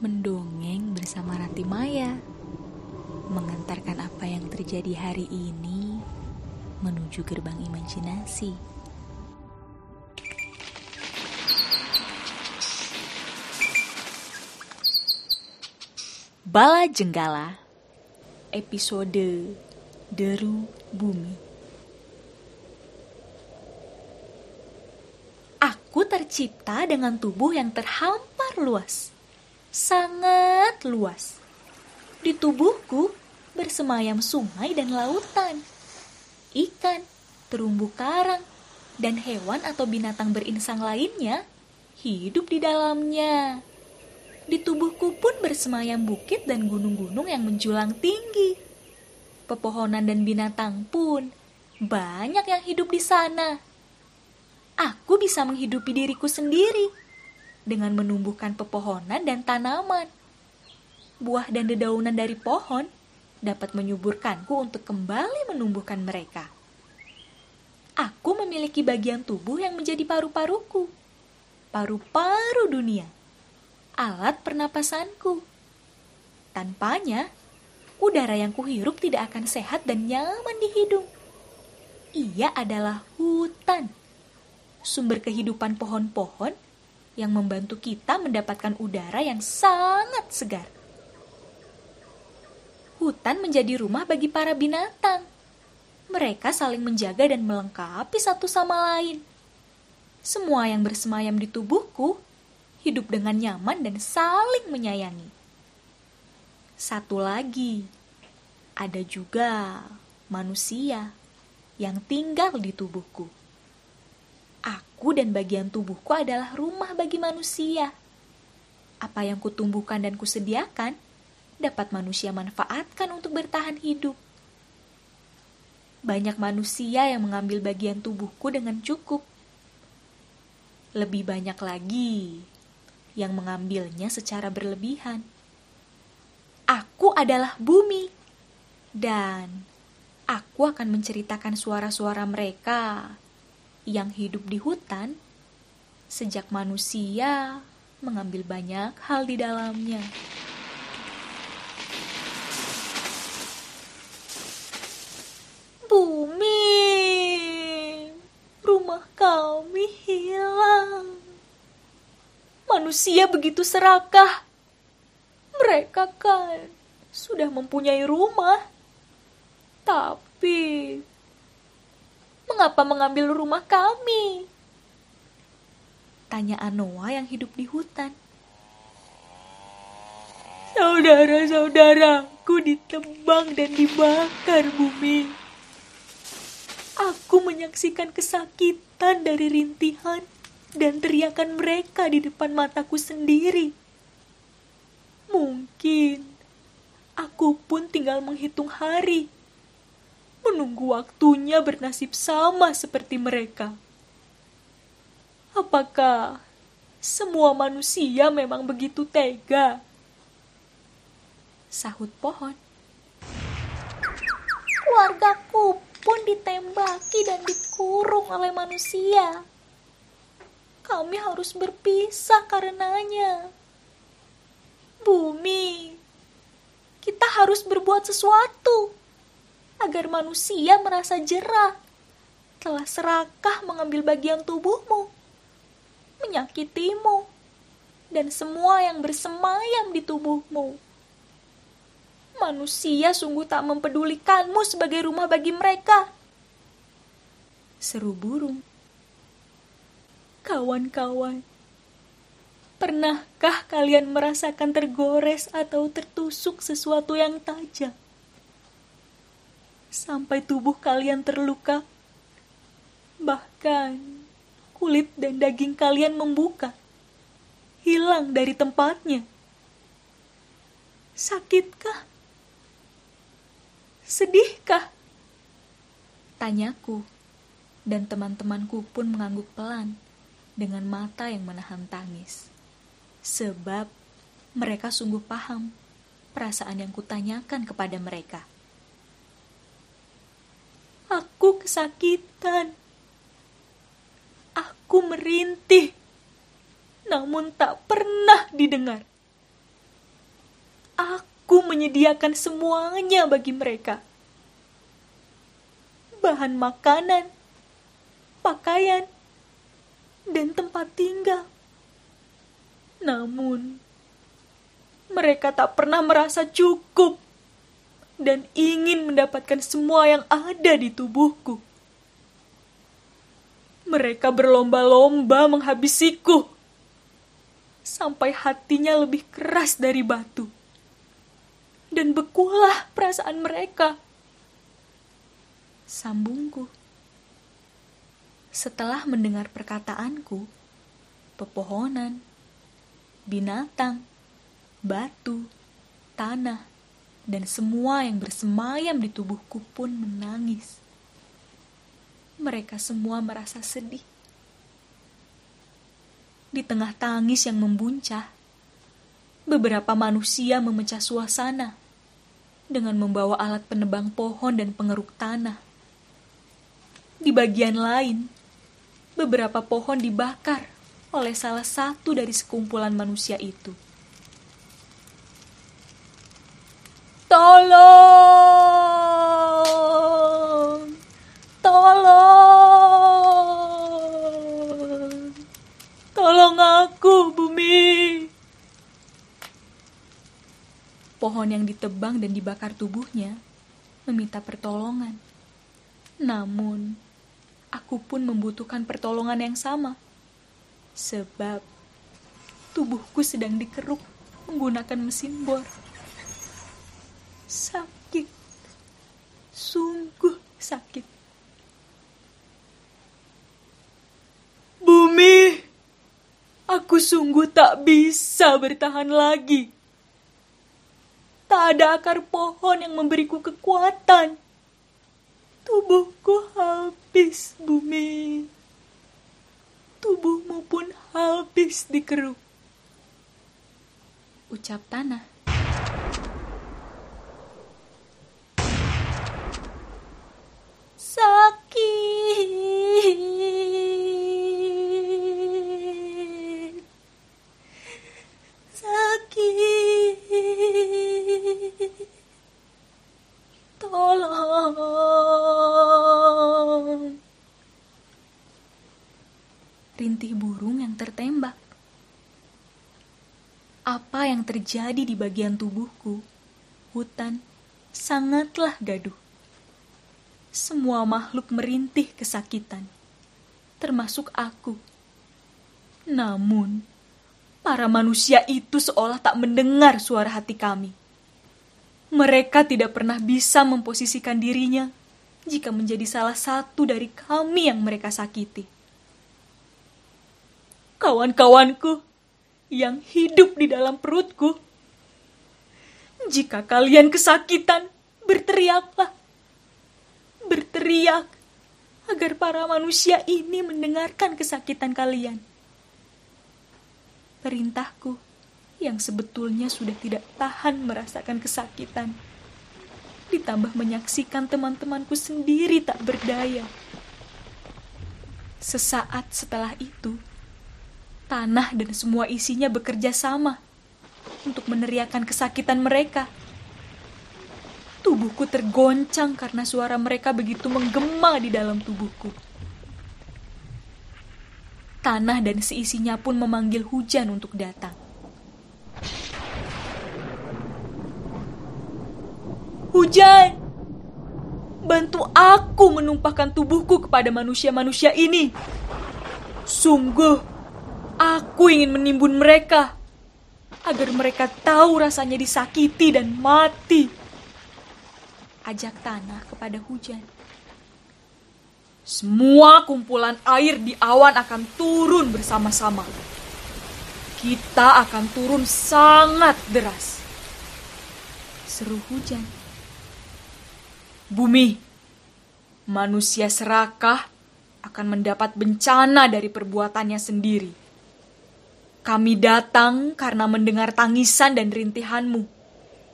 Mendongeng bersama Ranti Maya Mengantarkan apa yang terjadi hari ini Menuju gerbang imajinasi. Bala Jenggala Episode Deru Bumi. Aku tercipta dengan tubuh yang terhampar luas sangat luas. Di tubuhku bersemayam sungai dan lautan, ikan, terumbu karang, dan hewan atau binatang berinsang lainnya hidup di dalamnya. Di tubuhku pun bersemayam bukit dan gunung-gunung yang menjulang tinggi. Pepohonan dan binatang pun banyak yang hidup di sana. Aku bisa menghidupi diriku sendiri dengan menumbuhkan pepohonan dan tanaman. Buah dan dedaunan dari pohon dapat menyuburkanku untuk kembali menumbuhkan mereka. Aku memiliki bagian tubuh yang menjadi paru-paruku, paru-paru dunia, alat pernapasanku. Tanpanya, udara yang kuhirup tidak akan sehat dan nyaman di hidung. Ia adalah hutan, sumber kehidupan pohon-pohon yang membantu kita mendapatkan udara yang sangat segar. Hutan menjadi rumah bagi para binatang. Mereka saling menjaga dan melengkapi satu sama lain. Semua yang bersemayam di tubuhku hidup dengan nyaman dan saling menyayangi. Satu lagi, ada juga manusia yang tinggal di tubuhku. Aku dan bagian tubuhku adalah rumah bagi manusia. Apa yang kutumbuhkan dan kusediakan dapat manusia manfaatkan untuk bertahan hidup. Banyak manusia yang mengambil bagian tubuhku dengan cukup. Lebih banyak lagi yang mengambilnya secara berlebihan. Aku adalah bumi, dan aku akan menceritakan suara-suara mereka yang hidup di hutan sejak manusia mengambil banyak hal di dalamnya. Bumi, rumah kami hilang. Manusia begitu serakah. Mereka kan sudah mempunyai rumah. Tapi Mengapa mengambil rumah kami? Tanya Anoa yang hidup di hutan. Saudara-saudaraku ditebang dan dibakar bumi. Aku menyaksikan kesakitan dari rintihan dan teriakan mereka di depan mataku sendiri. Mungkin aku pun tinggal menghitung hari menunggu waktunya bernasib sama seperti mereka. Apakah semua manusia memang begitu tega? Sahut pohon. Keluargaku pun ditembaki dan dikurung oleh manusia. Kami harus berpisah karenanya. Bumi, kita harus berbuat sesuatu agar manusia merasa jerah telah serakah mengambil bagian tubuhmu, menyakitimu, dan semua yang bersemayam di tubuhmu. Manusia sungguh tak mempedulikanmu sebagai rumah bagi mereka. Seru burung. Kawan-kawan, pernahkah kalian merasakan tergores atau tertusuk sesuatu yang tajam? Sampai tubuh kalian terluka. Bahkan kulit dan daging kalian membuka, hilang dari tempatnya. Sakitkah? Sedihkah? Tanyaku, dan teman-temanku pun mengangguk pelan dengan mata yang menahan tangis. Sebab mereka sungguh paham perasaan yang kutanyakan kepada mereka. Aku kesakitan. Aku merintih, namun tak pernah didengar. aku menyediakan semuanya bagi mereka. Bahan makanan, pakaian, dan tempat tinggal. Namun, mereka tak pernah merasa cukup dan ingin mendapatkan semua yang ada di tubuhku. Mereka berlomba-lomba menghabisiku sampai hatinya lebih keras dari batu. Dan bekulah perasaan mereka. Sambungku. Setelah mendengar perkataanku, pepohonan, binatang, batu, tanah, dan semua yang bersemayam di tubuhku pun menangis. Mereka semua merasa sedih di tengah tangis yang membuncah, beberapa manusia memecah suasana dengan membawa alat penebang pohon dan pengeruk tanah. Di bagian lain, beberapa pohon dibakar oleh salah satu dari sekumpulan manusia itu. Tolong! Tolong! Tolong aku, bumi. Pohon yang ditebang dan dibakar tubuhnya meminta pertolongan. Namun, aku pun membutuhkan pertolongan yang sama. Sebab tubuhku sedang dikeruk menggunakan mesin bor. Sakit. Sungguh sakit. Bumi! Aku sungguh tak bisa bertahan lagi. Tak ada akar pohon yang memberiku kekuatan. Tubuhku habis, bumi. Tubuhmu pun habis dikeruk. Ucap tanah. Rintih burung yang tertembak. Apa yang terjadi di bagian tubuhku, hutan, sangatlah gaduh. Semua makhluk merintih kesakitan, termasuk aku. Namun, para manusia itu seolah tak mendengar suara hati kami. Mereka tidak pernah bisa memposisikan dirinya jika menjadi salah satu dari kami yang mereka sakiti kawan-kawanku yang hidup di dalam perutku. Jika kalian kesakitan, berteriaklah. Berteriak agar para manusia ini mendengarkan kesakitan kalian. Perintahku yang sebetulnya sudah tidak tahan merasakan kesakitan. Ditambah menyaksikan teman-temanku sendiri tak berdaya. Sesaat setelah itu, tanah dan semua isinya bekerja sama untuk meneriakan kesakitan mereka. Tubuhku tergoncang karena suara mereka begitu menggema di dalam tubuhku. Tanah dan seisinya pun memanggil hujan untuk datang. Hujan! Bantu aku menumpahkan tubuhku kepada manusia-manusia ini. Sungguh, Aku ingin menimbun mereka agar mereka tahu rasanya disakiti dan mati. Ajak tanah kepada hujan. Semua kumpulan air di awan akan turun bersama-sama. Kita akan turun sangat deras. Seru hujan. Bumi, manusia serakah akan mendapat bencana dari perbuatannya sendiri. Kami datang karena mendengar tangisan dan rintihanmu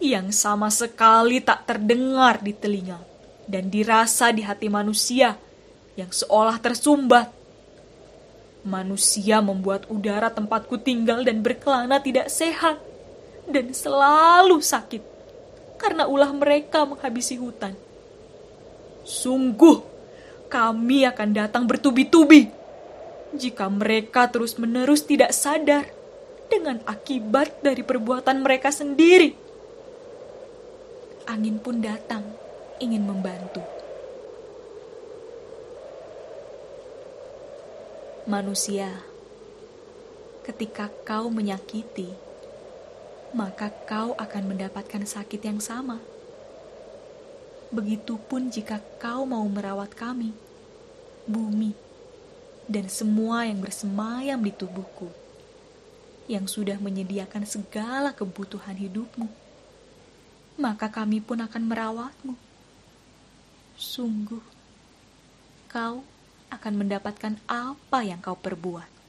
yang sama sekali tak terdengar di telinga dan dirasa di hati manusia yang seolah tersumbat. Manusia membuat udara tempatku tinggal dan berkelana tidak sehat dan selalu sakit karena ulah mereka menghabisi hutan. Sungguh, kami akan datang bertubi-tubi jika mereka terus-menerus tidak sadar dengan akibat dari perbuatan mereka sendiri. Angin pun datang ingin membantu. Manusia, ketika kau menyakiti, maka kau akan mendapatkan sakit yang sama. Begitupun jika kau mau merawat kami, bumi, dan semua yang bersemayam di tubuhku, yang sudah menyediakan segala kebutuhan hidupmu, maka kami pun akan merawatmu. Sungguh, kau akan mendapatkan apa yang kau perbuat.